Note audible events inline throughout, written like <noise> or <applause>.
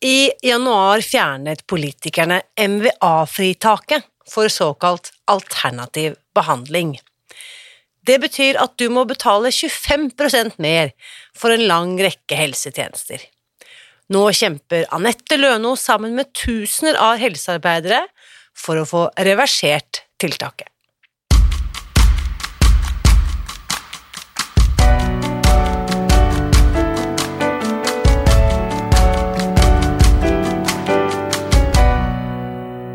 I januar fjernet politikerne MVA-fritaket for såkalt alternativ behandling. Det betyr at du må betale 25% mer for en lang rekke helsetjenester. Nå kjemper Anette Løno sammen med tusener av helsearbeidere for å få reversert tiltaket.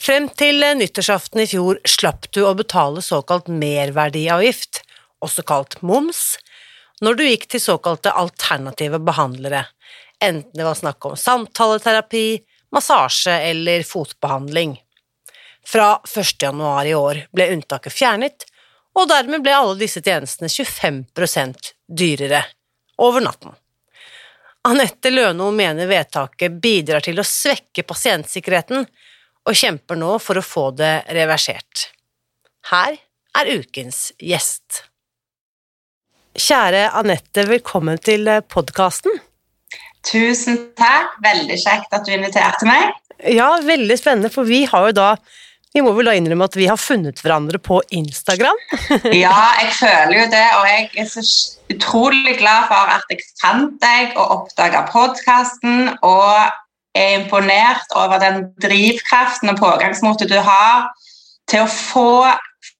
Frem til nyttårsaften i fjor slapp du å betale såkalt merverdiavgift, også kalt moms, når du gikk til såkalte alternative behandlere, enten det var snakk om samtaleterapi, massasje eller fotbehandling. Fra 1. januar i år ble unntaket fjernet, og dermed ble alle disse tjenestene 25% dyrere over natten. Anette Løno mener vedtaket bidrar til å svekke pasientsikkerheten og kjemper nå for å få det reversert. Her er ukens gjest. Kjære Anette, velkommen til podkasten. Tusen takk, veldig kjekt at du inviterte meg. Ja, veldig spennende, for vi har jo da vi må vel da innrømme at vi har funnet hverandre på Instagram? <laughs> ja, jeg føler jo det, og jeg er så utrolig glad for at jeg fant deg og oppdaga podkasten. Og er imponert over den drivkraften og pågangsmotet du har til å få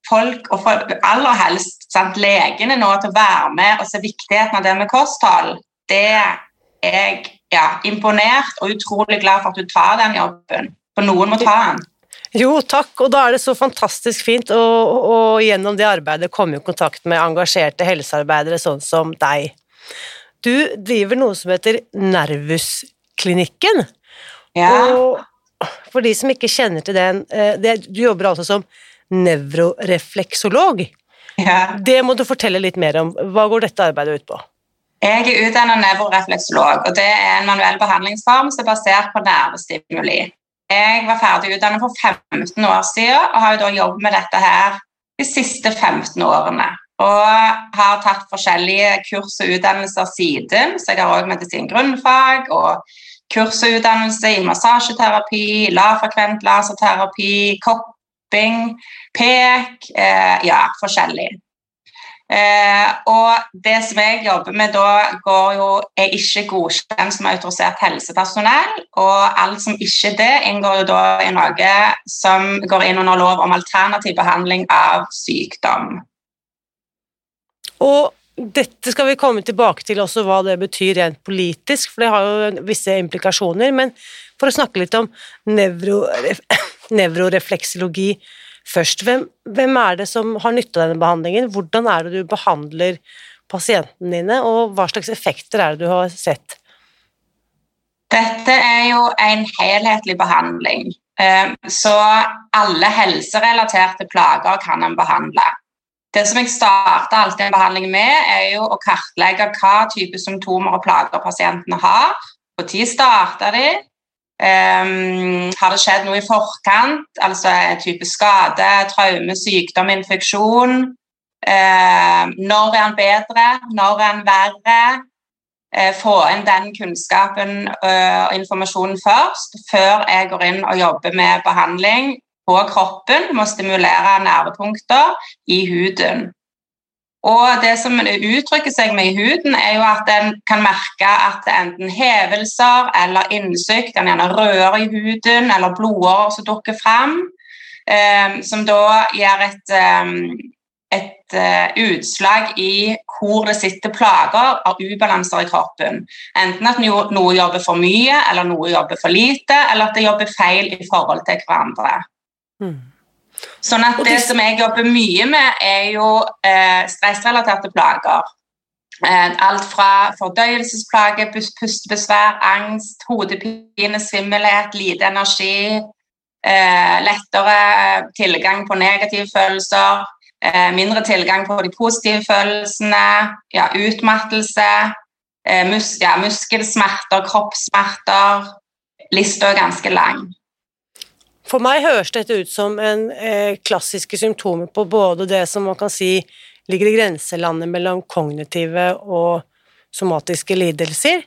folk, og aller helst sant, legene nå, til å være med og se viktigheten av det med kosthold. Det er jeg ja, imponert og utrolig glad for at du tar den jobben. For noen må ta den. Jo, takk, og da er det så fantastisk fint å, gjennom det arbeidet komme i kontakt med engasjerte helsearbeidere sånn som deg. Du driver noe som heter Nervusklinikken. Ja. Og for de som ikke kjenner til den eh, det, Du jobber altså som nevrorefleksolog. Ja. Det må du fortelle litt mer om. Hva går dette arbeidet ut på? Jeg er utdannet nevrorefleksolog, og det er en manuell behandlingsform som er basert på nervestimuli. Jeg var ferdig utdannet for 15 år siden og har jo da jobbet med dette her de siste 15 årene. Og har tatt forskjellige kurs og utdannelser siden, så jeg har òg medisin grunnfag og kurs og utdannelse i massasjeterapi, lavfrekvent laserterapi, kopping, pek eh, Ja, forskjellig. Eh, og det som jeg jobber med da, går jo, er ikke godkjent som autorisert helsepersonell. Og alt som ikke det, inngår jo da i noe som går inn under lov om alternativ behandling av sykdom. Og dette skal vi komme tilbake til også hva det betyr rent politisk, for det har jo visse implikasjoner. Men for å snakke litt om <coughs> nevrorefleksologi først. Hvem, hvem, er det som har nytte av denne behandlingen? Hvordan er det du behandler pasientene dine, og hva slags effekter er det du har sett? Dette er jo en helhetlig behandling. Eh, så alle helserelaterte plager kan en behandle. Det som jeg starter alltid en behandling med, er jo å kartlegge hva type symptomer og plager pasientene har. Når starter de? Um, har det skjedd noe i forkant? Altså en type skade, traume, sykdom, infeksjon? Uh, når er han bedre? Når er han verre? Uh, få inn den kunnskapen uh, og informasjonen først, før jeg går inn og jobber med behandling på kroppen, må stimulere nervepunkter i huden. Og det som uttrykker seg med i huden, er jo at en kan merke at det er enten hevelser eller innsykt, den gjerne rører i huden, eller blodårer som dukker fram, eh, som da gjør et, um, et uh, utslag i hvor det sitter plager av ubalanser i kroppen. Enten at noe jobber for mye, eller noe jobber for lite, eller at det jobber feil i forhold til hverandre. Mm. Sånn at det som jeg jobber mye med, er jo eh, stressrelaterte plager. Eh, alt fra fordøyelsesplager, pustebesvær, angst, hodepine, svimmelhet, lite energi, eh, lettere tilgang på negative følelser, eh, mindre tilgang på de positive følelsene, ja, utmattelse, eh, mus ja, muskelsmerter, kroppssmerter. Lista er ganske lang. For meg høres dette ut som en eh, klassiske symptomer på både det som man kan si ligger i grenselandet mellom kognitive og somatiske lidelser.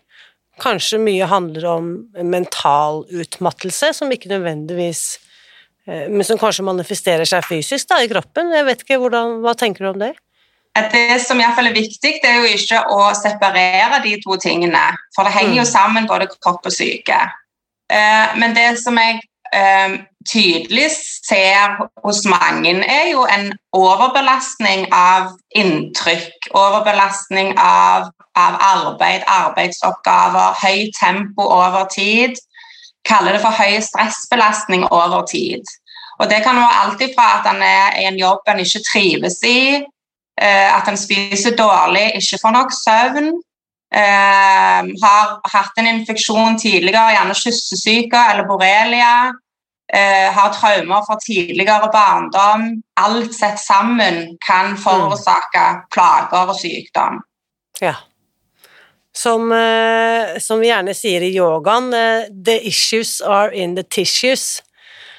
Kanskje mye handler om mental utmattelse, som ikke nødvendigvis eh, Men som kanskje manifesterer seg fysisk da, i kroppen. Jeg vet ikke, hvordan, Hva tenker du om det? Det som i fall er viktig, det er jo ikke å separere de to tingene. For det henger jo mm. sammen, både kropp og syke. Eh, men det som jeg eh, tydelig ser hos mange, er jo en overbelastning av inntrykk, overbelastning av, av arbeid, arbeidsoppgaver, høyt tempo over tid. Kaller det for høy stressbelastning over tid. Og Det kan være alt fra at han er i en jobb han ikke trives i, eh, at han spiser dårlig, ikke får nok søvn, eh, har hatt en infeksjon tidligere, gjerne kyssesyke eller borrelia, eh, har traumer fra tidligere barndom. Alt sett sammen kan forårsake plager og sykdom. Ja. Som, eh, som, vi gjerne sier i yogaen, eh, 'the issues are in the tissues'.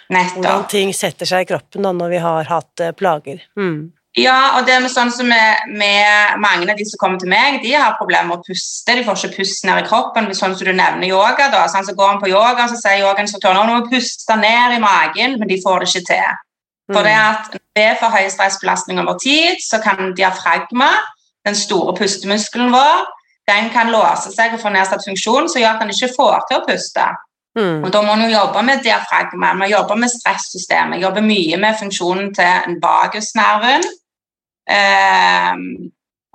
Nettopp. Hvordan ting setter seg i kroppen da, når vi har hatt eh, plager. Mm. Ja, og det er sånn som med, med, mange av de som kommer til meg, de har problemer med å puste. De får ikke pust ned i kroppen. Sånn som du nevner yoga. da, sånn, Så går han på yoga, så sier yogainstruktøren nå må puste ned i magen, men de får det ikke til. For det mm. at ved for høy stressbelastning over tid, så kan diafragma, den store pustemuskelen vår, den kan låse seg og få nedsatt funksjon, som gjør at den ikke får til å puste. Mm. Og Da må man jo jobbe med diafragma, man jobber med stressystemet, jobbe mye med funksjonen til vagusnerven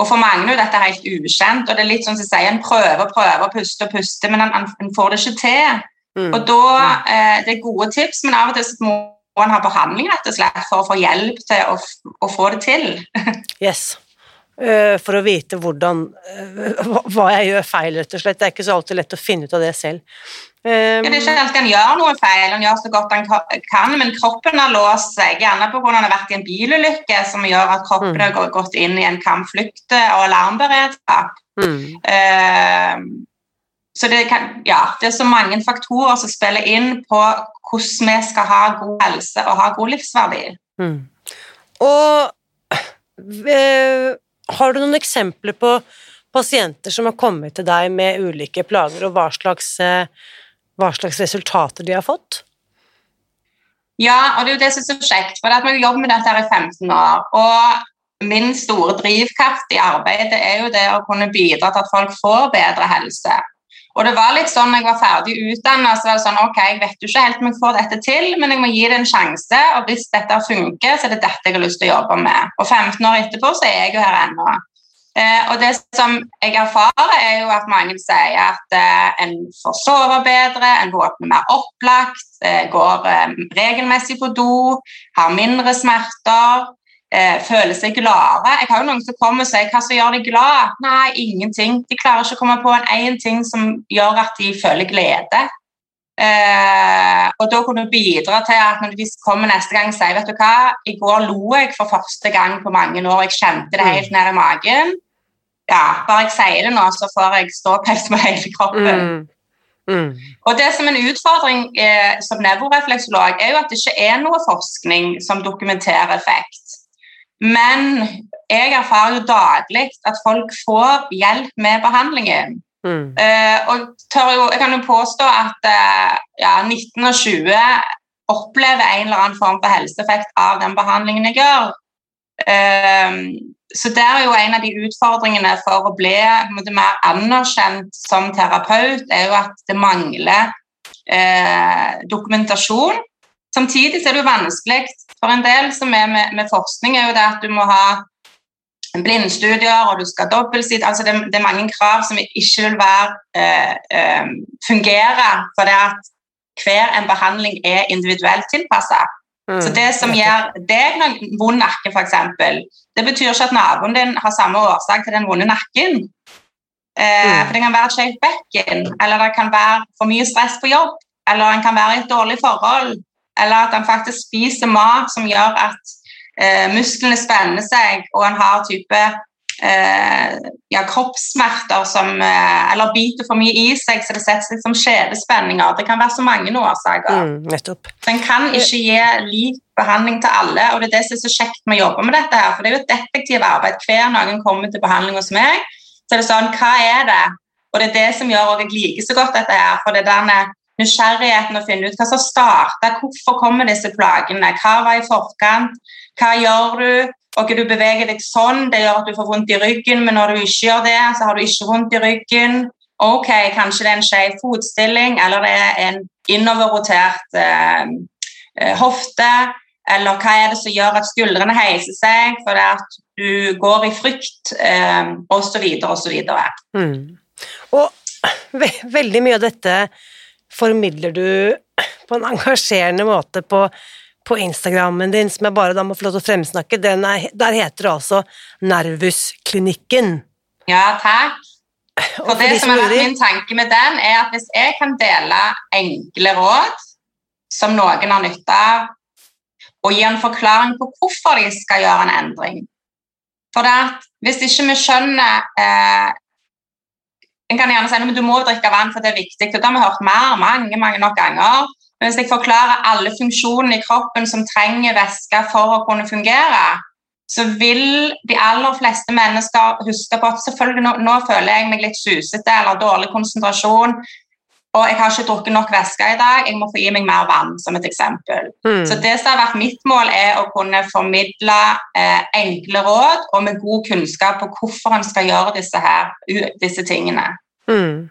og For mange er dette helt ukjent. og det er litt sånn som sier En prøver og prøver å puste og puste, men en får det ikke til. Mm. Og da, uh, Det er gode tips, men av og til må en ha behandling rett og slett for å få hjelp til å, å få det til. <laughs> yes. Uh, for å vite hvordan uh, hva jeg gjør feil, rett og slett. Det er ikke så alltid lett å finne ut av det selv. Um, det er ikke alltid han gjør noe feil, han gjør så godt han kan, men kroppen har låst seg, gjerne pga. han har vært i en bilulykke som gjør at kroppen mm. har gått inn i en kampflukt- og alarmberedskap. Mm. Uh, så det, kan, ja, det er så mange faktorer som spiller inn på hvordan vi skal ha god helse og ha god livsverdi. Mm. Og øh, har du noen eksempler på pasienter som har kommet til deg med ulike plager, og hva slags øh, hva slags resultater de har fått? Ja, og det er jo det som er så kjekt. For at vi jobber med dette her i 15 år. Og min store drivkraft i arbeidet er jo det å kunne bidra til at folk får bedre helse. Og det var litt sånn når jeg var ferdig utdannet, så var det sånn Ok, jeg vet jo ikke helt om jeg får dette til, men jeg må gi det en sjanse. Og hvis dette funker, så er det dette jeg har lyst til å jobbe med. Og 15 år etterpå så er jeg jo her ennå. Eh, og det som jeg erfarer, er jo at mange sier at eh, en får sove bedre, en våkner mer opplagt, eh, går eh, regelmessig på do, har mindre smerter, eh, føler seg gladere. Jeg har jo noen som kommer og sier hva som gjør deg glad? Nei, ingenting. De klarer ikke å komme på en én ting som gjør at de føler glede. Eh, og da kunne du bidra til at når de kommer neste gang og sier vet du hva, i går lo jeg for første gang på mange år, jeg kjente det helt ned i magen. Ja, bare jeg sier det nå, så får jeg ståpels med hele kroppen. Mm. Mm. Og det som en utfordring eh, som nevrorefleksolog, er jo at det ikke er noe forskning som dokumenterer effekt. Men jeg erfarer jo daglig at folk får hjelp med behandlingen. Mm. Uh, og jo, jeg kan jo påstå at uh, ja, 19 og 20 opplever en eller annen form for helseeffekt av den behandlingen jeg gjør. Um, så det er jo en av de utfordringene for å bli mer anerkjent som terapeut, er jo at det mangler eh, dokumentasjon. Samtidig er det jo vanskelig for en del som er med, med forskning, er jo det at du må ha blindstudier, og du skal dobbeltsitte altså det, det, er mange krav som ikke vil være, eh, eh, fungere for det at hver en behandling er individuelt tilpassa. Mm. Så det som gjør deg noen vond nakke, f.eks., det betyr ikke at naboen din har samme årsak til den vonde nakken. Eh, mm. For det kan være et skjevt bekken, eller det kan være for mye stress på jobb, eller en kan være i et dårlig forhold, eller at han faktisk spiser mat som gjør at eh, musklene spenner seg, og han har type eh, ja, kroppssmerter som, eh, eller biter for mye i seg, så det setter seg som skjedespenninger. Det kan være så mange årsaker. Mm, nettopp. Så En kan ikke gi lik behandling til alle, og det er det som er så kjekt med å jobbe med dette. her, for Det er jo et detektivt arbeid. Hver noen kommer til behandling hos meg, så er det sånn Hva er det? Og det er det som gjør at jeg liker så godt dette her. for det er denne nysgjerrigheten å finne ut hva som starta, hvorfor kommer disse plagene, hva var i forkant, hva gjør du? Ok, Du beveger deg sånn, det gjør at du får vondt i ryggen, men når du ikke gjør det, så har du ikke vondt i ryggen. Ok, Kanskje det er en skjev fotstilling, eller det er en innoverrotert eh, eh, hofte. Eller hva er det som gjør at skuldrene heiser seg fordi at du går i frykt, eh, osv., osv. Mm. Og ve veldig mye av dette formidler du på en engasjerende måte på på Instagrammen din, som jeg bare da må få lov til å fremsnakke, er, der heter det altså Nervusklinikken. Ja, takk. For, det som har vært min tanke med den, er at hvis jeg kan dele enkle råd som noen har nytte av, og gi en forklaring på hvorfor de skal gjøre en endring For hvis ikke vi skjønner eh, En kan gjerne si at du må drikke vann, for det er viktig. Det har vi hørt mer, mange, mange nok ganger. Men hvis jeg forklarer alle funksjonene i kroppen som trenger væske for å kunne fungere, så vil de aller fleste mennesker huske på at selvfølgelig nå, nå føler jeg meg litt susete eller dårlig konsentrasjon, og jeg har ikke drukket nok væske i dag, jeg må få gi meg mer vann, som et eksempel. Mm. Så det som har vært mitt mål, er å kunne formidle eh, enkle råd og med god kunnskap på hvorfor en skal gjøre disse, her, disse tingene. Mm.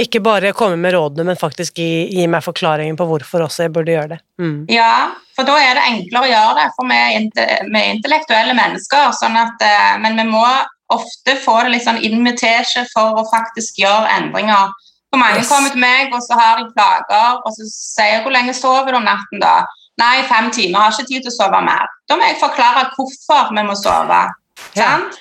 Ikke bare komme med rådene, men faktisk gi, gi meg forklaringen på hvorfor også jeg burde gjøre det. Mm. Ja, for da er det enklere å gjøre det, for vi er, intellektuelle mennesker. Sånn at, eh, men vi må ofte få det litt sånn invitasje for å faktisk gjøre endringer. For mange yes. kommer til meg, og så har de plager, og så sier jeg 'hvor lenge sover du om natten', da? Nei, fem timer, har ikke tid til å sove mer. Da må jeg forklare hvorfor vi må sove. Ja. Sant?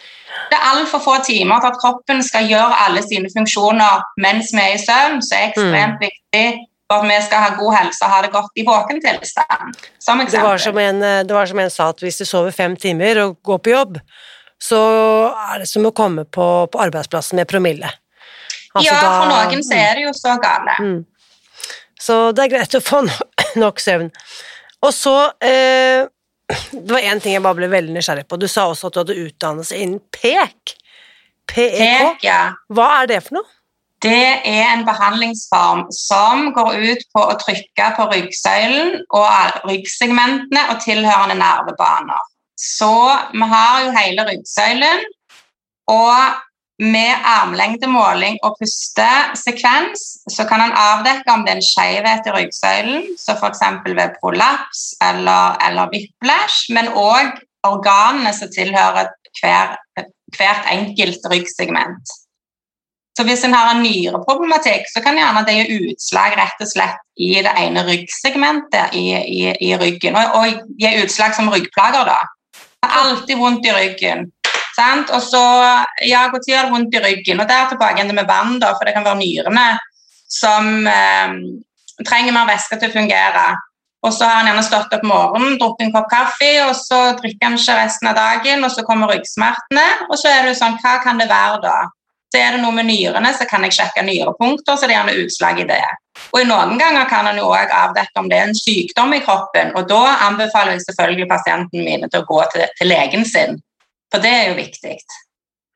Det er altfor få timer til at kroppen skal gjøre alle sine funksjoner mens vi er i søvn, så er ekstremt mm. viktig for at vi skal ha god helse og ha det godt i våken tilstand. Som eksempel. Det var som, en, det var som en sa, at hvis du sover fem timer og går på jobb, så er det som å komme på, på arbeidsplassen med promille. Altså, ja, for noen så er det jo så gale. Mm. Så det er greit å få <coughs> nok søvn. Og så eh, det var én ting jeg bare ble veldig nysgjerrig på. Du sa også at du hadde utdannelse innen PEK. PEK? PEK ja. Hva er det for noe? Det er en behandlingsform som går ut på å trykke på ryggsøylen og ryggsegmentene og tilhørende nervebaner. Så vi har jo hele ryggsøylen, og med armlengdemåling og pustesekvens så kan en avdekke om det er en skjevhet i ryggsøylen, så f.eks. ved prolaps eller, eller whiplash, men òg organene som tilhører hver, hvert enkelt ryggsegment. Så Hvis en har en nyreproblematikk, så kan gjerne det gi utslag rett og slett i det ene ryggsegmentet i, i, i ryggen, og, og gi utslag som ryggplager. da. Alltid vondt i ryggen. Sant? Og så ja, når gjør det vondt i ryggen? Og der tilbake igjen med vann, da, for det kan være nyrene som eh, trenger mer væske til å fungere. Og så har han gjerne stått opp morgenen, drukket en kopp kaffe, og så drikker han ikke resten av dagen, og så kommer ryggsmertene. Og så er det sånn, hva kan det være da? Så er det noe med nyrene, så kan jeg sjekke nyrepunkter, så det er gjerne utslag i det. Og i noen ganger kan han jo òg avdekke om det er en sykdom i kroppen, og da anbefaler jeg selvfølgelig pasienten mine til å gå til, til legen sin for det er jo viktig.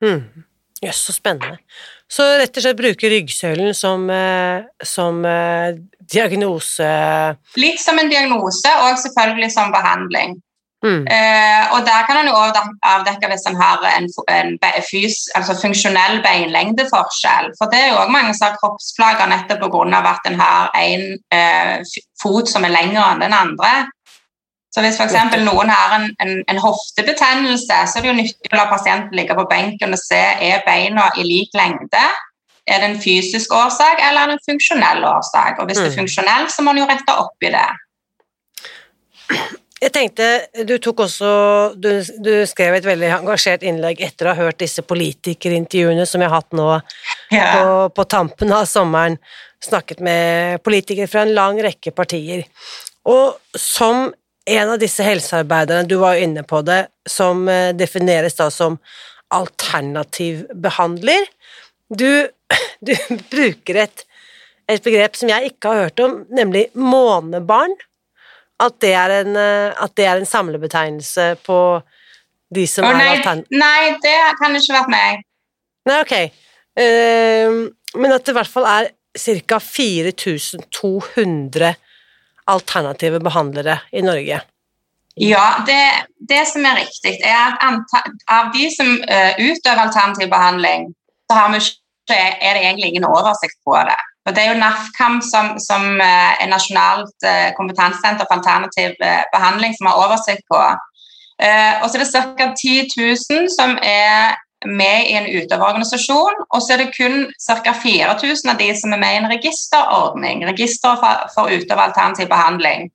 Mm. Yes, så spennende. Så rett og slett bruke ryggsøylen som, eh, som eh, diagnose Litt som en diagnose, og selvfølgelig som behandling. Mm. Eh, og der kan en jo avdekke hvis en har en, en fys, altså funksjonell beinlengdeforskjell. For det er jo òg mange som har kroppsplager nettopp pga. at en har en eh, fot som er lengre enn den andre. Så hvis f.eks. noen har en, en, en, hoftebetennelse, så er det jo nyttig å la pasienten ligge på benken og se er beina i lik lengde. Er det en fysisk årsak eller er det en funksjonell årsak? Og Hvis mm. det er mm. funksjonell, så må en jo rette opp i det. Jeg tenkte, Du tok også, du, du, skrev et veldig engasjert innlegg etter å ha hørt disse politikerintervjuene som jeg har hatt nå ja. på, på, tampen av sommeren. Snakket med politikere fra en lang rekke partier. Og som en av disse helsearbeiderne, du var jo inne på det, som eh, defineres da som alternativbehandler. Du, <clears throat> du bruker et, et begrep som jeg ikke har hørt om, nemlig månebarn at det er en, eh, at det er en samlebetegnelse på de som oh, nei, er alternativ... Nei, det kan ikke vært meg. Nei, ok. Uh, men at det i hvert fall er ca. 4200 alternative behandlere i Norge. Ja, det, det som er riktig, er at av de som uh, utøver alternativ behandling, så har vi, er det egentlig ingen oversikt på det. Og Det er jo NAFKAM som, som eh, er nasjonalt eh, kompetansesenter for alternativ eh, behandling som har oversikt på. Og så er det ca. 10 000 som er med i en utøverorganisasjon, og så er det kun ca. 4000 av de som er med i en registerordning, register for, utøver alternativ behandling.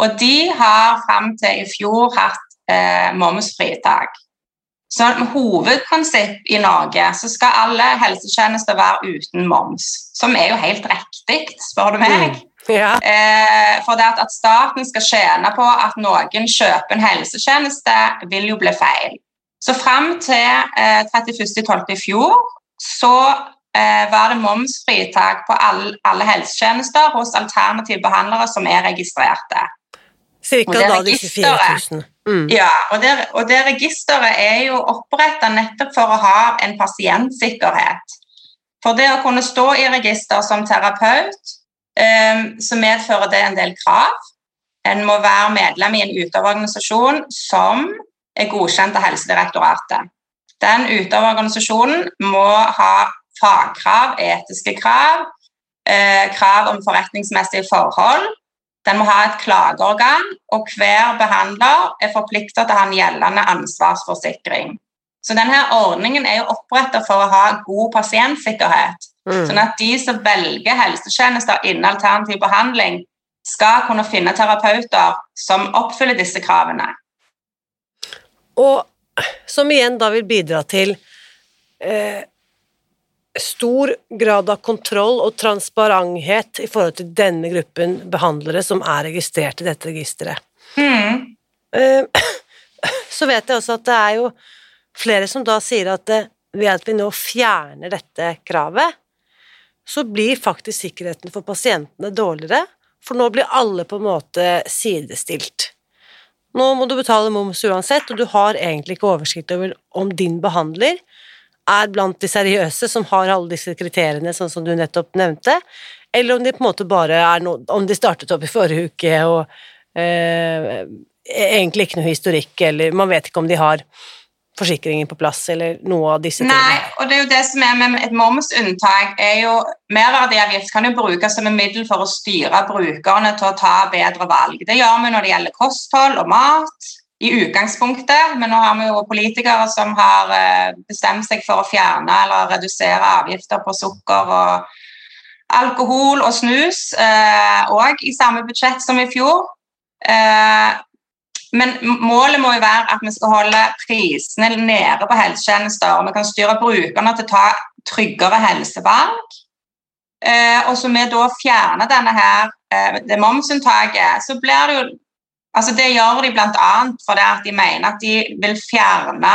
Og de har fram til i fjor hatt eh, momsfritak. Så med hovedprinsipp i Norge så skal alle helsetjenester være uten moms, som er jo helt riktig, spør du meg. Mm. Ja. Eh, for det at, at, staten skal tjene på at noen kjøper en helsetjeneste, vil jo bli feil. Så fram til eh, 31.12. i fjor så eh, var det momsfritak på all, alle helsetjenester hos alternative behandlere som er registrerte. Cirka da disse 4000. Mm. Ja, og det, og det, registeret er jo oppretta nettopp for å ha en pasientsikkerhet. For det å kunne stå i register som terapeut, eh, så medfører det en del krav. En må være medlem i en utøverorganisasjon som er godkjent av Helsedirektoratet. Den utøverorganisasjonen må ha fagkrav, etiske krav, eh, krav om forretningsmessige forhold den må ha et klageorgan, og hver behandler er forpliktet til å ha en gjeldende ansvarsforsikring. Så denne ordningen er jo oppretta for å ha god pasientsikkerhet. Mm. Sånn at de som velger helsetjenester innen alternativ behandling, skal kunne finne terapeuter som oppfyller disse kravene. Og som igjen da vil bidra til eh, stor grad av kontroll og transparenthet i forhold til denne gruppen behandlere som er registrert i dette registeret. Mm. Eh, <clears throat> så vet jeg også at det er jo flere som da sier at det, ved at vi nå fjerner dette kravet, så blir faktisk sikkerheten for pasientene dårligere, for nå blir alle på en måte sidestilt. Nå må du betale moms uansett, og du har egentlig ikke oversikt over om din behandler er blant de seriøse som har alle disse kriteriene, sånn som du nettopp nevnte, eller om de på en måte bare er noe Om de startet opp i forrige uke og eh, egentlig ikke noe historikk, eller man vet ikke om de har forsikringen på plass, eller noe av disse tingene. Nei, og det er jo det som er med et momsunntak, er jo Merverdiavgift kan jo brukes som en middel for å styre brukerne til å ta bedre valg. Det gjør vi når det gjelder kosthold og mat i utgangspunktet, men nå har vi jo politikere som har eh, bestemt seg for å fjerne eller redusere avgifter på sukker og alkohol og snus, òg eh, i samme budsjett som i fjor. Eh, men målet må jo være at vi skal holde prisene nede på helsetjenester. og Vi kan styre brukerne til å ta tryggere helsevalg. og så vi da fjerner denne her, det momsunntaket, så blir det jo Altså det gjør de bl.a. fordi at de mener at de vil fjerne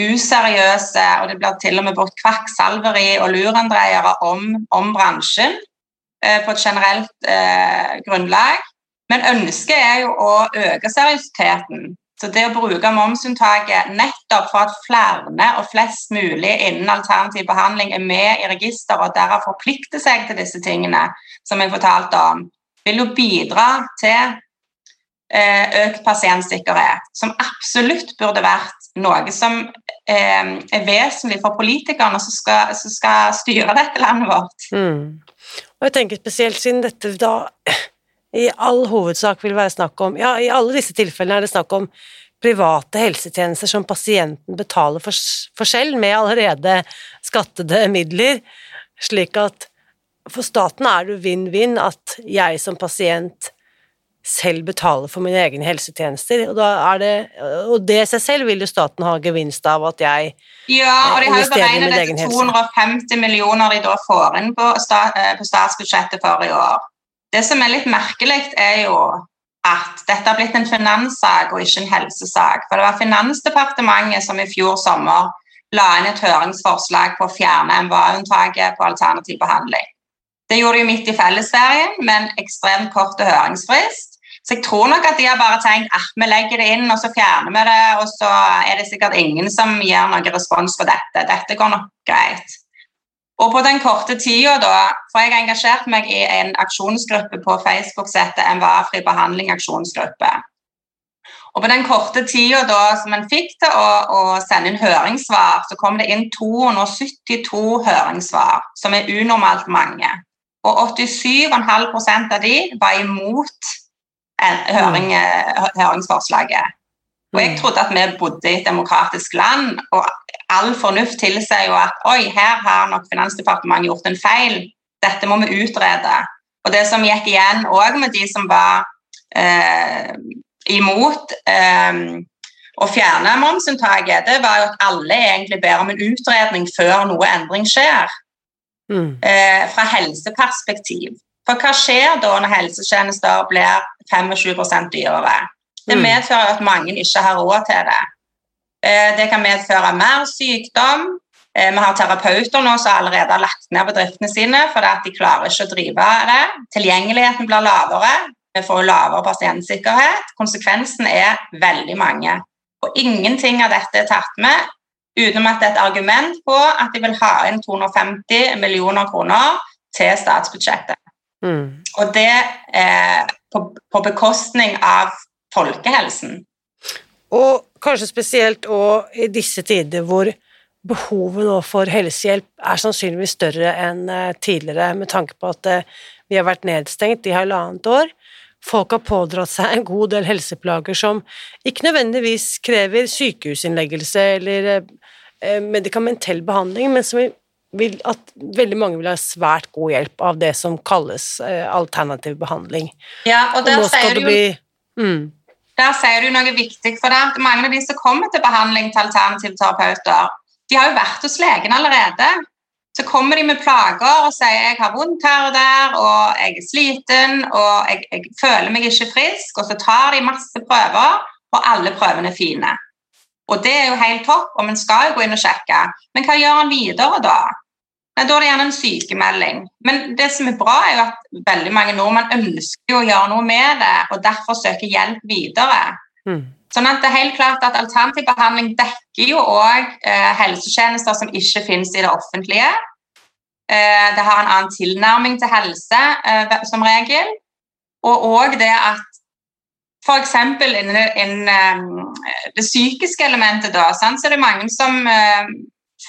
useriøse og det blir til og med brukt kvakksalveri og lurendreiere om, om bransjen eh, på et generelt eh, grunnlag. Men ønsket er jo å øke seriøsiteten. Så det å bruke momsunntaket nettopp for at flere og flest mulig innen alternativ behandling er med i registeret og derav forplikter seg til disse tingene, som jeg fortalte om, vil jo bidra til økt pasientsikkerhet, som absolutt burde vært noe som er vesentlig for politikerne som skal, som skal styre dette landet vårt. Mm. Og jeg tenker spesielt siden dette da i all hovedsak vil være snakk om Ja, i alle disse tilfellene er det snakk om private helsetjenester som pasienten betaler for, for selv, med allerede skattede midler, slik at for staten er det vinn-vinn at jeg som pasient selv betaler for mine egne helsetjenester, og, det, og det i seg selv vil jo staten ha gevinst av at jeg Ja, og de har jo beregnet det til 250 millioner de da får inn på, stat, på statsbudsjettet for i år. Det som er litt merkelig, er jo at dette har blitt en finanssak og ikke en helsesak. For det var Finansdepartementet som i fjor sommer la inn et høringsforslag på å fjerne MVA-unntaket på alternativ behandling. Det gjorde de midt i fellesferien med en ekstremt kort høringsfrist. Så jeg tror nok at de har bare tenkt at vi legger det inn, og så fjerner vi det, og så er det sikkert ingen som gir noen respons på dette. Dette går nok greit. Og på den korte tida, da, for jeg har engasjert meg i en aksjonsgruppe på Facebook som heter MVA-fri behandling aksjonsgruppe. Og på den korte tida da som en fikk til å, å, sende inn høringssvar, så kom det inn 272 høringssvar, som er unormalt mange. Og 87,5% av de var imot høring, høringsforslaget. Og jeg trodde at vi bodde i et demokratisk land, og all fornuft tilsier jo at oi, her har nok Finansdepartementet gjort en feil, dette må vi utrede. Og det som gikk igjen òg med de som var eh, imot eh, å fjerne momsunntaket, det var jo at alle egentlig ber om en utredning før noe endring skjer. Mm. Eh, fra helseperspektiv. For hva skjer da når helsetjenester blir 25% dyrere? Det mm. medfører at mange ikke har råd til det. Eh, det kan medføre mer sykdom. Eh, vi har terapeuter nå som allerede har lagt ned bedriftene sine fordi de klarer ikke å drive det. Tilgjengeligheten blir lavere. Vi får lavere pasientsikkerhet. Konsekvensen er veldig mange. Og ingenting av dette er tatt med utenom at det er et argument på at de vil ha inn 250 millioner kroner til statsbudsjettet. Mm. Og det er på, på bekostning av folkehelsen. Og kanskje spesielt og i disse tider hvor behovet nå for helsehjelp er sannsynligvis større enn eh, tidligere, med tanke på at eh, vi har vært nedstengt i halvannet år. Folk har pådratt seg en god del helseplager som ikke nødvendigvis krever sykehusinnleggelse eller eh, medikamentell behandling, men som vil, at veldig mange vil ha svært god hjelp av det som kalles alternativ behandling. Ja, og og sier du jo bli, mm. Der sier du noe viktig, for det mange av de som kommer til behandling til alternative terapeuter, de har jo vært hos legen allerede. Så kommer de med plager og sier jeg har vondt her og der, og jeg er sliten og jeg, jeg føler meg ikke frisk. Og så tar de masse prøver, og alle prøvene er fine. Og det er jo helt topp, og man skal jo gå inn og sjekke. Men hva gjør han videre da? Nei, Da er det gjerne en sykemelding. Men det som er bra, er jo at veldig mange nordmenn ønsker å gjøre noe med det, og derfor søker hjelp videre. Mm. Sånn at det er helt klart at Alternativ behandling dekker jo òg eh, helsetjenester som ikke finnes i det offentlige. Eh, det har en annen tilnærming til helse eh, som regel. Og òg det at f.eks. innen, innen eh, det psykiske elementet, da, så er det mange som eh,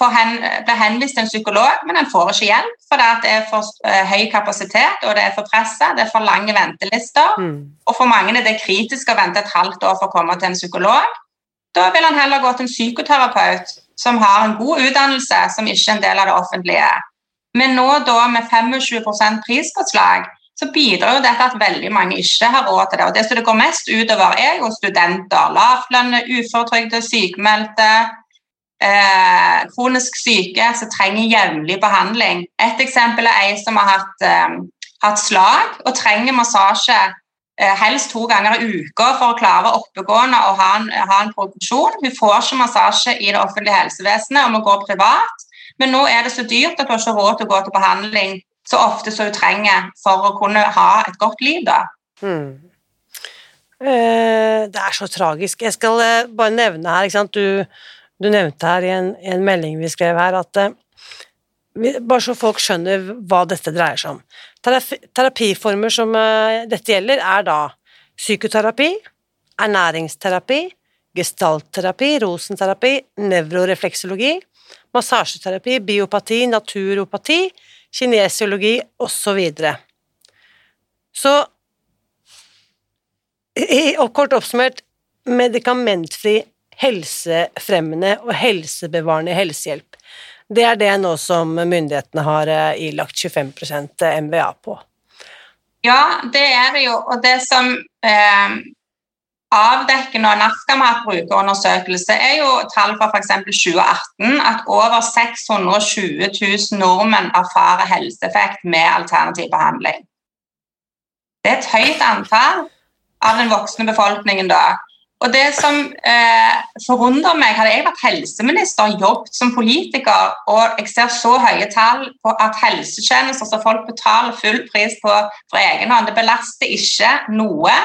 hen, blir henvist til en psykolog, men en får ikke hjelp For det er for uh, høy kapasitet og det er for presset. Det er for lange ventelister. Mm. Og for mange er det kritisk å vente et halvt år for å komme til en psykolog. Da vil han heller gå til en psykoterapeut som har en god utdannelse, som ikke er en del av det offentlige. Men nå da med 25% prispåslag så bidrar jo dette at veldig mange ikke har råd til det. Og det som det går mest utover, er jo studenter, lavtlønne, uføretrygdede, sykemeldte, eh, kronisk syke som trenger jevnlig behandling. Et eksempel er ei som har hatt, eh, hatt, slag og trenger massasje eh, helst to ganger i uka for å klare oppegående og ha en, ha en progresjon. Hun får ikke massasje i det offentlige helsevesenet og må gå privat. Men nå er det så dyrt at hun ikke har råd til å gå til behandling så ofte som hun trenger for å kunne ha et godt liv. da. Eh, det er så tragisk. Jeg skal eh, bare nevne her, ikke sant? du du nevnte her i en, en melding vi skrev her, at uh, bare så folk skjønner hva dette dreier seg om. Terapi, terapiformer som uh, dette gjelder, er da psykoterapi, ernæringsterapi, gestaltterapi, rosenterapi, nevrorefleksologi, massasjeterapi, biopati, naturopati, kinesiologi osv. Så, så og kort oppsummert medikamentfri, helsefremmende og helsebevarende helsehjelp. Det er det nå som myndighetene har eh, ilagt 25% MVA på. Ja, det er det jo. Og det som eh, avdekker når NAFKAM har hatt brukerundersøkelse, er jo tall fra f.eks. 2018 at over 620 000 nordmenn erfarer helseeffekt med alternativ behandling. Det er et høyt antall av den voksne befolkningen da. Og det som eh, forundrer meg, Hadde jeg vært helseminister jobbet som politiker, og jeg ser så høye tall på at helsetjenester som folk betaler full pris på for egen hånd, det belaster ikke noe.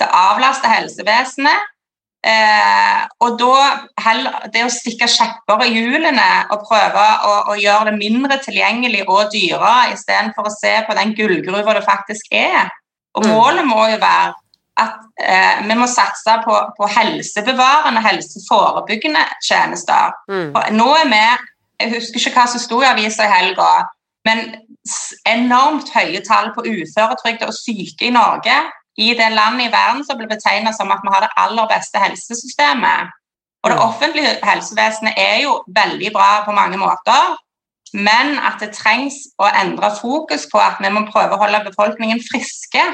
Det avlaster helsevesenet. Eh, og da heller, det å stikke kjepper i hjulene og prøve å, å, gjøre det mindre tilgjengelig og dyrere, istedenfor å se på den gullgruva det faktisk er. Og mm. målet må jo være at eh, vi må satse på, på helsebevarende, helseforebyggende tjenester. Mm. nå er vi Jeg husker ikke hva som sto i avisa i helga, men enormt høye tall på uføretrygde og syke i Norge. I det landet i verden som blir betegnet som at vi har det aller beste helsesystemet. Og det mm. offentlige helsevesenet er jo veldig bra på mange måter, men at det trengs å endre fokus på at vi må prøve å holde befolkningen friske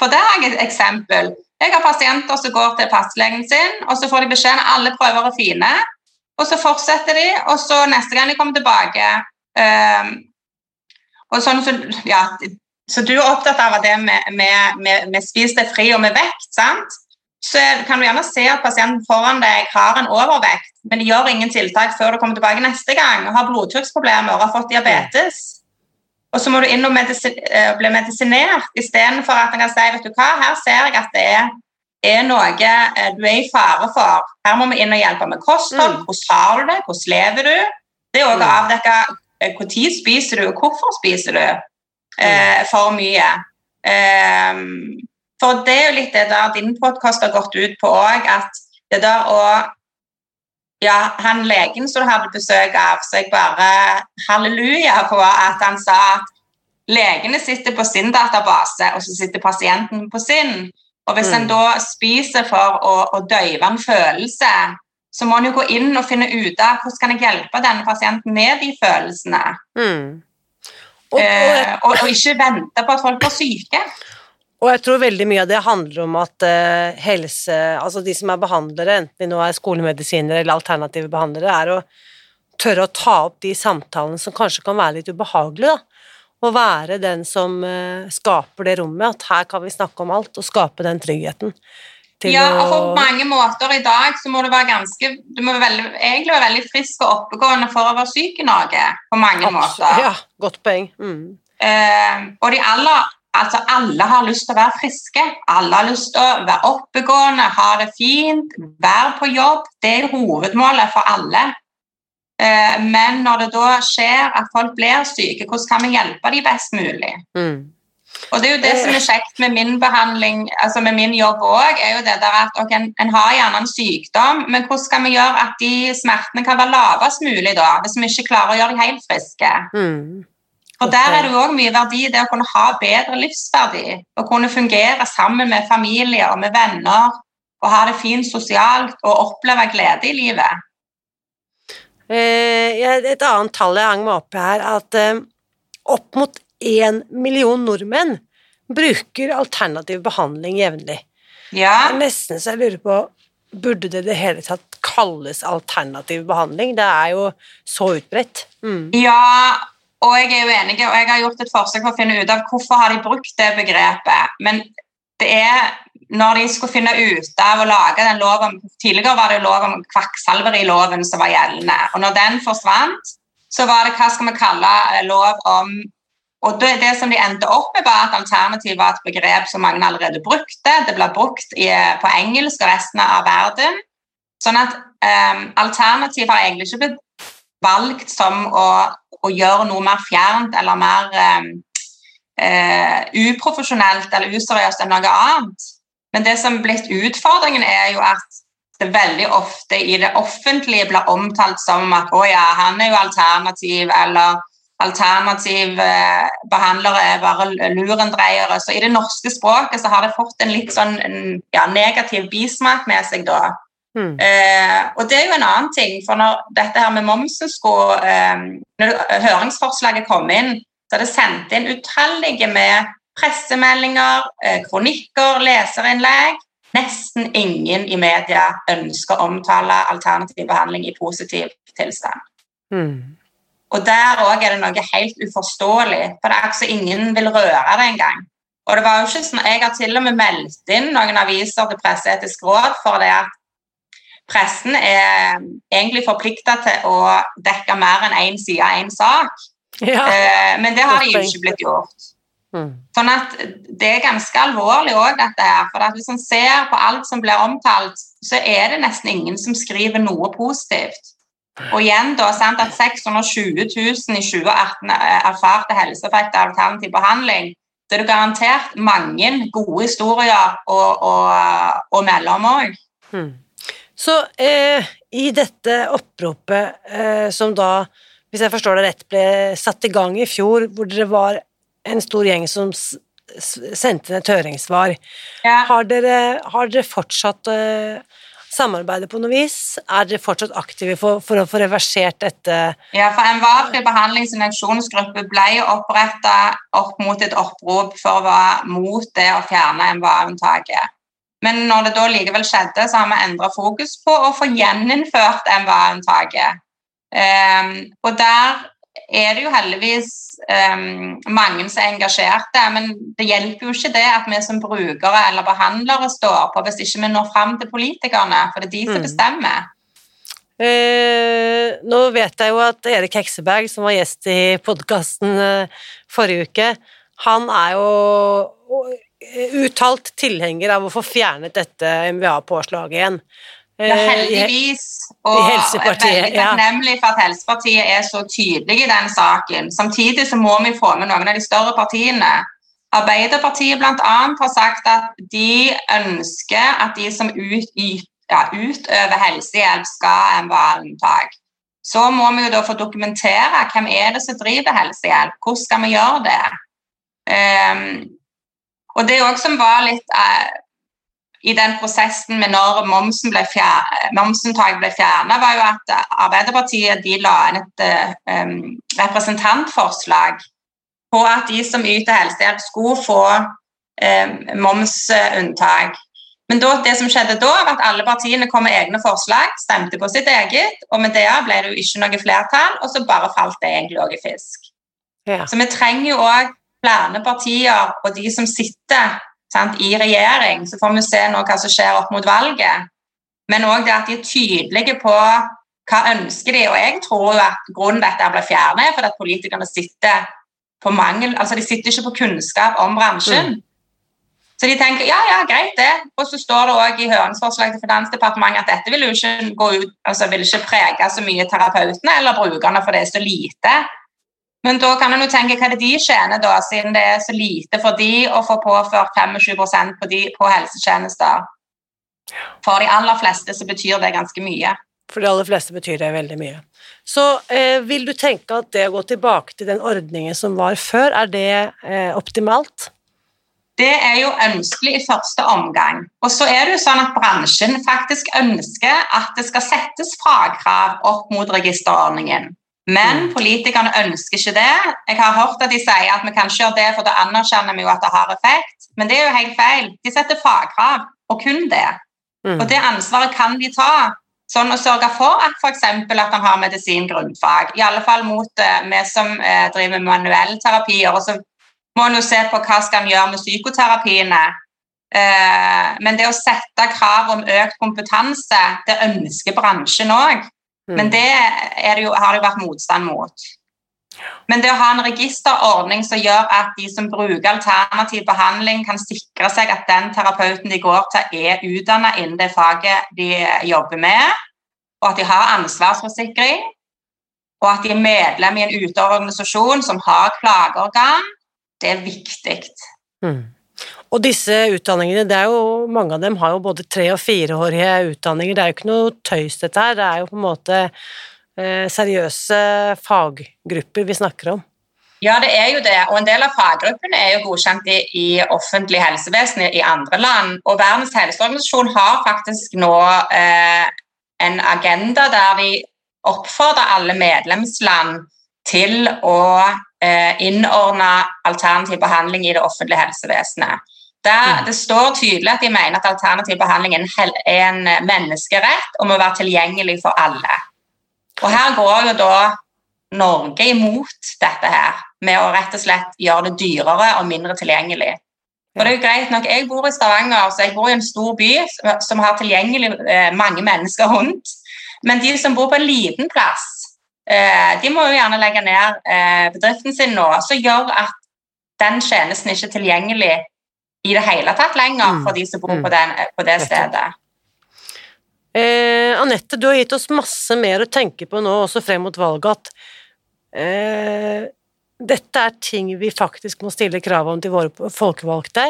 for der har jeg et eksempel. Jeg har pasienter som går til fastlegen sin, og så får de beskjed om alle prøver er fine. Og så fortsetter de, og så neste gang de kommer tilbake um, og sånn, så, ja, så du er opptatt av det med, med, med, med spis deg fri og med vekt, sant? så kan du gjerne se at pasienten foran deg har en overvekt, men de gjør ingen tiltak før du kommer tilbake neste gang og har blodtrykksproblemer og har fått diabetes. Og så må du inn og medisin, uh, bli medisinert istedenfor at en kan si vet du hva, her ser jeg at det er, er noe uh, du er i fare for. Her må vi inn og hjelpe med kosthold. Mm. Hvordan har du det? Hvordan lever du? Det er òg å mm. avdekke når spiser du, og hvorfor spiser du uh, for mye. Um, for det er jo litt det der din podkast har gått ut på òg, at det der å ja, han legen som du hadde besøk av, så jeg bare halleluja på at han sa at legene sitter på sin database, og så sitter pasienten på sin. Og hvis mm. en da spiser for å, å døyve en følelse, så må en jo gå inn og finne ut av hvordan kan jeg hjelpe denne pasienten med de følelsene. Mm. Og, og, eh, og, og, ikke vente på at folk blir syke. Og jeg tror veldig mye av det handler om at uh, helse Altså de som er behandlere, enten de nå er skolemedisinere eller alternative behandlere, er å tørre å ta opp de samtalene som kanskje kan være litt ubehagelige, da. Og være den som uh, skaper det rommet, at her kan vi snakke om alt, og skape den tryggheten. ja, og på mange måter i dag så må du være ganske Du må veldig, egentlig være veldig frisk og oppegående for å være syk i Norge, på mange Absolutt. måter. Ja, godt poeng. Mm. Uh, og de aller Altså, alle har lyst til å være friske. Alle har lyst til å være oppegående, ha det fint, være på jobb. Det er hovedmålet for alle. Eh, men når det da skjer at folk blir syke, hvordan kan vi hjelpe dem best mulig? Mm. Og det er jo det som er kjekt med min behandling, altså med min jobb òg, er jo det der at okay, en, en, har gjerne en sykdom, men hvordan skal vi gjøre at de smertene kan være lavest mulig da, hvis vi ikke klarer å gjøre dem helt friske? Mm. Og Der er det òg mye verdi i det å kunne ha bedre livsverdi. Å kunne fungere sammen med familie og med venner og ha det fint sosialt og oppleve glede i livet. Eh, et annet tall jeg hang meg opp i her, at eh, opp mot én million nordmenn bruker alternativ behandling jevnlig. Ja. Nesten så jeg lurer på Burde det i det hele tatt kalles alternativ behandling? Det er jo så utbredt. Mm. Ja, og jeg er jo enig, og jeg har gjort et forsøk på å finne ut av hvorfor har de brukt det begrepet. Men det er når de skulle finne ut av å lage den loven Tidligere var det lov om kvakksalveriloven som var gjeldende. Og når den forsvant, så var det hva skal vi kalle eh, lov om og det, det som de endte opp med, var at alternativet var et begrep som mange allerede brukte. Det ble brukt i, på engelsk og resten av verden. Sånn at um, alternativ har egentlig ikke blitt valgt som å å gjøre noe mer fjernt eller mer eh, eh, uprofesjonelt eller useriøst enn noe annet. Men det som er blitt utfordringen, er jo at det veldig ofte i det offentlige blir omtalt som at å ja, han er jo alternativ, eller alternativ eh, behandlere er bare lurendreiere. Så i det norske språket så har det fått en litt sånn ja, negativ bismak med seg da. Mm. Eh, og det er jo en annen ting, for når dette her med momsen skulle eh, Når høringsforslaget kom inn, så er det sendt inn utallige med pressemeldinger, eh, kronikker, leserinnlegg. Nesten ingen i media ønsker å omtale alternativ behandling i positiv tilstand. Mm. Og der òg er det noe helt uforståelig, for det er altså ingen vil røre det engang. Og det var jo ikke sånn, Jeg har til og med meldt inn noen aviser til Presseetisk råd for det at pressen er egentlig forplikta til å dekke mer enn én en side av én sak. Ja, eh, men det har de jo ikke blitt gjort. Mm. Sånn at Det er ganske alvorlig òg, dette her. For at hvis man ser på alt som blir omtalt, så er det nesten ingen som skriver noe positivt. Og igjen da, sant, at 620 000 i 2018 erfarte helseeffekt av alternativ behandling. Det er det garantert mange gode historier å, å, å melde om òg. Så eh, i dette oppropet eh, som da, hvis jeg forstår det rett, ble satt i gang i fjor, hvor dere var en stor gjeng som sendte inn et høringssvar, ja. har, dere, har, dere, fortsatt eh, samarbeidet på noe vis? Er dere fortsatt aktive for, for å få reversert dette? Ja, for en varfri behandlings- og aksjonsgruppe ble oppretta opp mot et opprop for å være mot det å fjerne MVA-unntaket. Men når det da likevel skjedde, så har vi endra fokus på å få gjeninnført MVA-unntaket. Um, og der er det jo heldigvis um, mange som er engasjerte, men det hjelper jo ikke det at vi som brukere eller behandlere står på hvis ikke vi når fram til politikerne, for det er de som mm. bestemmer. Eh, nå vet jeg jo at Erik Hekseberg, som var gjest i podkasten uh, forrige uke, han er jo uttalt tilhenger av å få fjernet dette MVA-påslaget igjen. Ja, eh, heldigvis. Og jeg er veldig takknemlig for at Helsepartiet er så tydelig i den saken. Samtidig så må vi få med noen av de større partiene. Arbeiderpartiet bl.a. har sagt at de ønsker at de som ut, ja, utøver helsehjelp, skal ha MVA-unntak. Så må vi jo da få dokumentere hvem er det som driver helsehjelp. Hvordan skal vi gjøre det? Um, og det òg som var litt eh, i den prosessen med når momsen ble momsentaket ble fjerna, var jo at Arbeiderpartiet de la inn et eh, representantforslag på at de som yter helsehjelp, skulle få eh, momsunntak. Men da, det som skjedde da, var at alle partiene kom med egne forslag, stemte på sitt eget, og med det ble det jo ikke noe flertall, og så bare falt det egentlig òg i fisk. Ja. Så vi trenger jo òg flere partier og de som sitter sant, i regjering. Så får vi se nå hva som skjer opp mot valget. Men òg det at de er tydelige på hva ønsker de. Og jeg tror jo at grunnen til at dette ble fjernet, er fordi at politikerne sitter på mangel, altså de sitter ikke på kunnskap om bransjen. Mm. Så de tenker ja, ja, greit det. Og så står det òg i høringsforslaget til Finansdepartementet at dette vil jo ikke gå ut, altså vil ikke prege så mye terapeutene eller brukerne, for det er så lite. Men da kan en tenke hva det de tjener, da, siden det er så lite for de å få påført 25% på, de, på helsetjenester. For de aller fleste så betyr det ganske mye. For de aller fleste betyr det veldig mye. Så eh, vil du tenke at det å gå tilbake til den ordningen som var før, er det eh, optimalt? Det er jo ønskelig i første omgang. Og så er det jo sånn at bransjen faktisk ønsker at det skal settes fagkrav opp mot registerordningen. Men politikerne ønsker ikke det. Jeg har hørt at de sier at vi kan ikke gjøre det, for da anerkjenner vi jo at det har effekt. Men det er jo helt feil. De setter fagkrav, og kun det. Mm. Og det ansvaret kan de ta. Sånn å sørge for at f.eks. at han har medisin grunnfag. I alle fall mot uh, vi som uh, driver med manuellterapier. Og så må en jo se på hva skal en gjøre med psykoterapiene. Uh, men det å sette krav om økt kompetanse, det ønsker bransjen òg. Men mm. det, det jo, har det jo vært motstand mot. Men det å ha en registerordning som gjør at de som bruker alternativ behandling, kan sikre seg at den terapeuten de går til, er utdannet innen det faget de jobber med, og at de har ansvarsforsikring, og at de er medlem i en uteorganisasjon som har klageorgan, det er viktig. Mm. Og disse utdanningene, det er jo, mange av dem har jo både tre- og fireårige utdanninger. Det er jo ikke noe tøys, dette her. Det er jo på en måte eh, seriøse faggrupper vi snakker om. Ja, det er jo det. Og en del av faggruppene er jo godkjent i, i offentlig helsevesen i andre land. Og Verdens helseorganisasjon har faktisk nå eh, en agenda der de oppfordrer alle medlemsland til å eh, innordne alternativ behandling i det offentlige helsevesenet. Der, mm. det står tydelig at de mener at alternativ behandling er en, er menneskerett og må være tilgjengelig for alle. Og Her går jo da Norge imot dette her, med å rett og slett gjøre det dyrere og mindre tilgjengelig. Og det er jo greit nok, Jeg bor i Stavanger, så jeg bor i en stor by som har tilgjengelig eh, mange mennesker rundt. Men de som bor på en liten plass, eh, de må jo gjerne legge ned eh, bedriften sin nå, som gjør at den tjenesten ikke er tilgjengelig i det hele tatt lenger mm. for de som bor på, mm. den, på det stedet. Eh, Anette, du har gitt oss masse mer å tenke på nå, også frem mot valget, at eh, dette er ting vi faktisk må stille krav om til våre folkevalgte.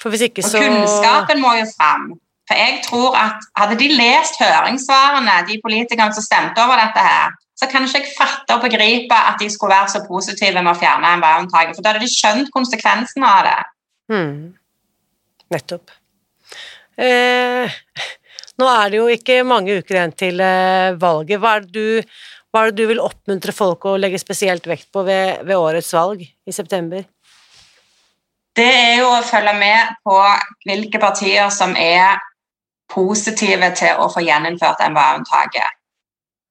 For hvis ikke så Og kunnskapen må jo fram. For jeg tror at Hadde de lest høringssvarene, de politikerne som stemte over dette her, så kan ikke jeg fatte og begripe at de skulle være så positive med å fjerne en veiunntaket. For da hadde de skjønt konsekvensene av det. Hmm. Nettopp. Eh, nå er det jo ikke mange uker igjen til eh, valget. Hva er, du, hva er, det du, vil oppmuntre folk å legge spesielt vekt på ved, ved, årets valg i september? Det er jo å følge med på hvilke partier som er positive til å få gjeninnført MVA-unntaket.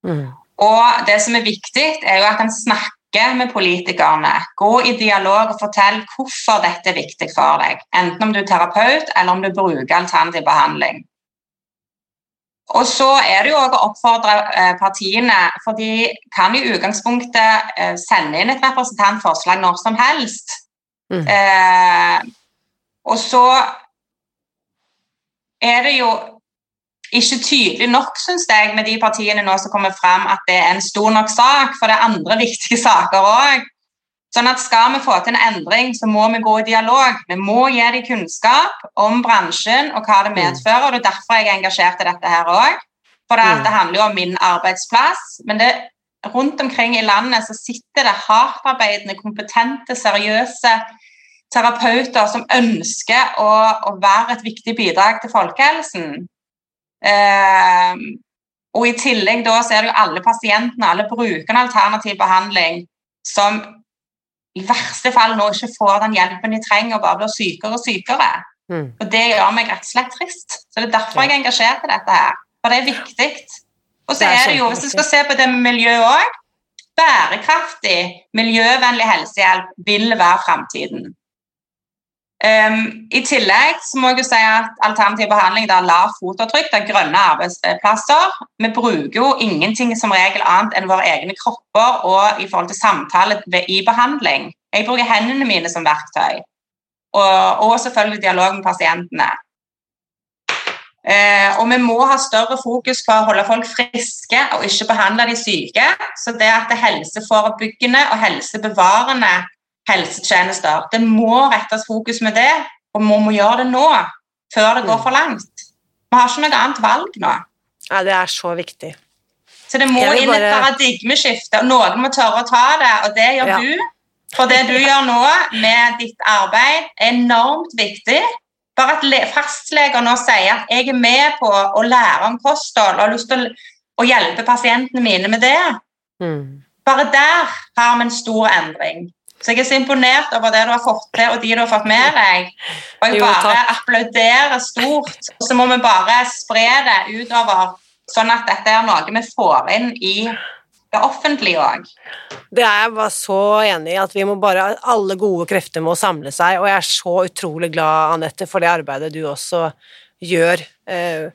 Mm. Og det som er viktig, er jo at en snakker snakke med politikerne. Gå i dialog og fortell hvorfor dette er viktig for deg. Enten om du er terapeut eller om du bruker alternativ behandling. Og så er det jo også å oppfordre eh, partiene, for de kan i utgangspunktet eh, sende inn et representantforslag når som helst. Mm. Eh, og så er det jo ikke tydelig nok, syns jeg, med de partiene nå som kommer fram, at det er en stor nok sak, for det er andre viktige <laughs> saker òg. Sånn at Skal vi få til en endring, så må vi gå i dialog. Vi må gi dem kunnskap om bransjen og hva det mm. medfører. og Det er derfor jeg er engasjert i dette her òg. For det, mm. det, handler jo om min arbeidsplass. Men det, rundt omkring i landet så sitter det hardtarbeidende, kompetente, seriøse terapeuter som ønsker å, å være et viktig bidrag til folkehelsen. Eh, og I tillegg da så er det jo alle pasientene, alle brukerne alternativ behandling, som i verste fall nå ikke får den hjelpen de trenger, og bare blir sykere og sykere. Mm. Og Det gjør meg rett og slett trist. Så Det er derfor jeg er engasjert i dette. her. For det er viktig. Og så er det jo, hvis du skal se på det med miljøet òg, bærekraftig, miljøvennlig helsehjelp vil være framtiden. Um, I tillegg så må jeg jo si at alternativ behandling er lavt fotavtrykk, det er grønne arbeidsplasser. Vi bruker jo ingenting som regel annet enn våre egne kropper og i forhold til samtale i behandling. Jeg bruker hendene mine som verktøy, og, og selvfølgelig dialog med pasientene. Uh, og vi må ha større fokus på å holde folk friske og ikke behandle de syke. Så det at det helseforebyggende og helsebevarende helsetjenester. Det må rettes fokus med det, og vi må gjøre det nå. Før det går mm. for langt. Vi har ikke noe annet valg nå. Ja, Det er så viktig. Så det må inn bare... et paradigmeskifte, og noen må tørre å ta det, og det gjør ja. du. For det du gjør nå med ditt arbeid, er enormt viktig. Bare at fastleger nå sier at jeg er med på å lære om kosthold og har lyst til å hjelpe pasientene mine med det. Mm. Bare der har vi en stor endring. Så jeg er så imponert over det du har fått til, og de du har fått med deg. Og jeg bare applauderer stort. Og så må vi bare spre det utover, sånn at dette er noe vi får inn i det offentlige òg. Det er jeg bare så enig i, at vi må bare Alle gode krefter må samle seg, og jeg er så utrolig glad, Anette, for det arbeidet du også gjør. Eh,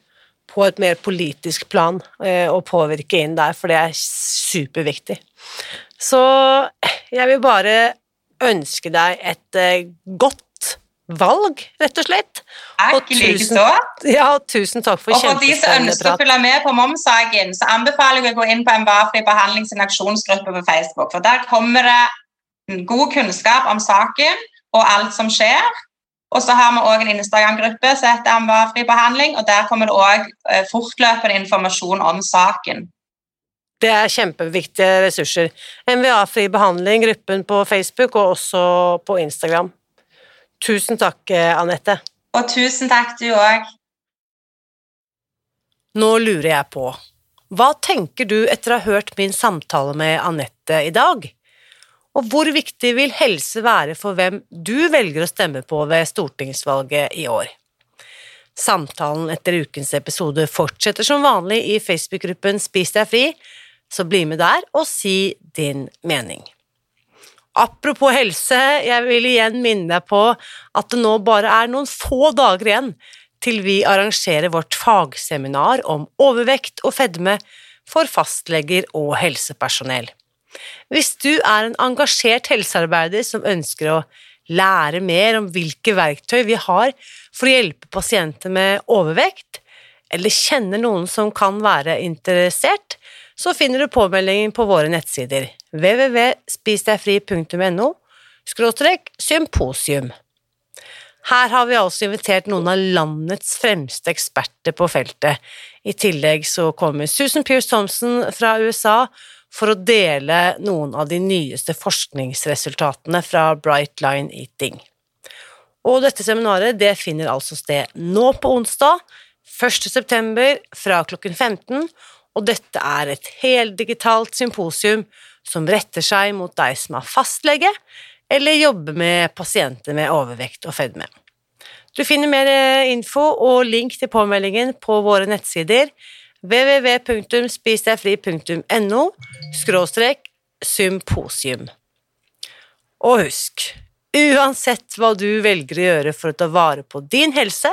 på et mer politisk plan eh, og påvirke inn der, for det er superviktig. Så jeg vil bare ønske deg et eh, godt valg, rett og slett. Og tusen, ja, tusen takk for kjempespennende prat. Og for de som ønsker å følge med på momssaken, så anbefaler jeg å gå inn på en varfri behandling sin aksjonsgruppe på Facebook. For der kommer det god kunnskap om saken og alt som skjer. Og så har vi òg en Instagram-gruppe som heter MVA-fri behandling, og der kommer det òg fortløpende informasjon om saken. Det er kjempeviktige ressurser. MVA-fri behandling, gruppen på Facebook og også på Instagram. Tusen takk, Anette. Og tusen takk, du òg. Nå lurer jeg på, hva tenker du etter å ha hørt min samtale med Anette i dag? Og hvor viktig vil helse være for hvem du velger å stemme på ved stortingsvalget i år? Samtalen etter ukens episode fortsetter som vanlig i Facebook-gruppen Spis deg fri, så bli med der og si din mening. Apropos helse, jeg vil igjen minne deg på at det nå bare er noen få dager igjen til vi arrangerer vårt fagseminar om overvekt og fedme for fastleger og helsepersonell. Hvis du er en engasjert helsearbeider som ønsker å lære mer om hvilke verktøy vi har for å hjelpe pasienter med overvekt, eller kjenner noen som kan være interessert, så finner du påmeldingen på våre nettsider www.spisdegfri.no symposium. Her har vi altså invitert noen av landets fremste eksperter på feltet. I tillegg så kommer Susan Pierce Thompson fra USA for å dele noen av de nyeste forskningsresultatene fra Bright Line Eating. Og dette seminaret det finner altså sted nå på onsdag, 1. september fra klokken 15, og dette er et heldigitalt symposium som retter seg mot deg som er fastlege, eller jobber med pasienter med overvekt og fedme. Du finner mer info og link til påmeldingen på våre nettsider www.spisdegfri.no symposium. Og husk, uansett hva du velger å gjøre for å ta vare på din helse,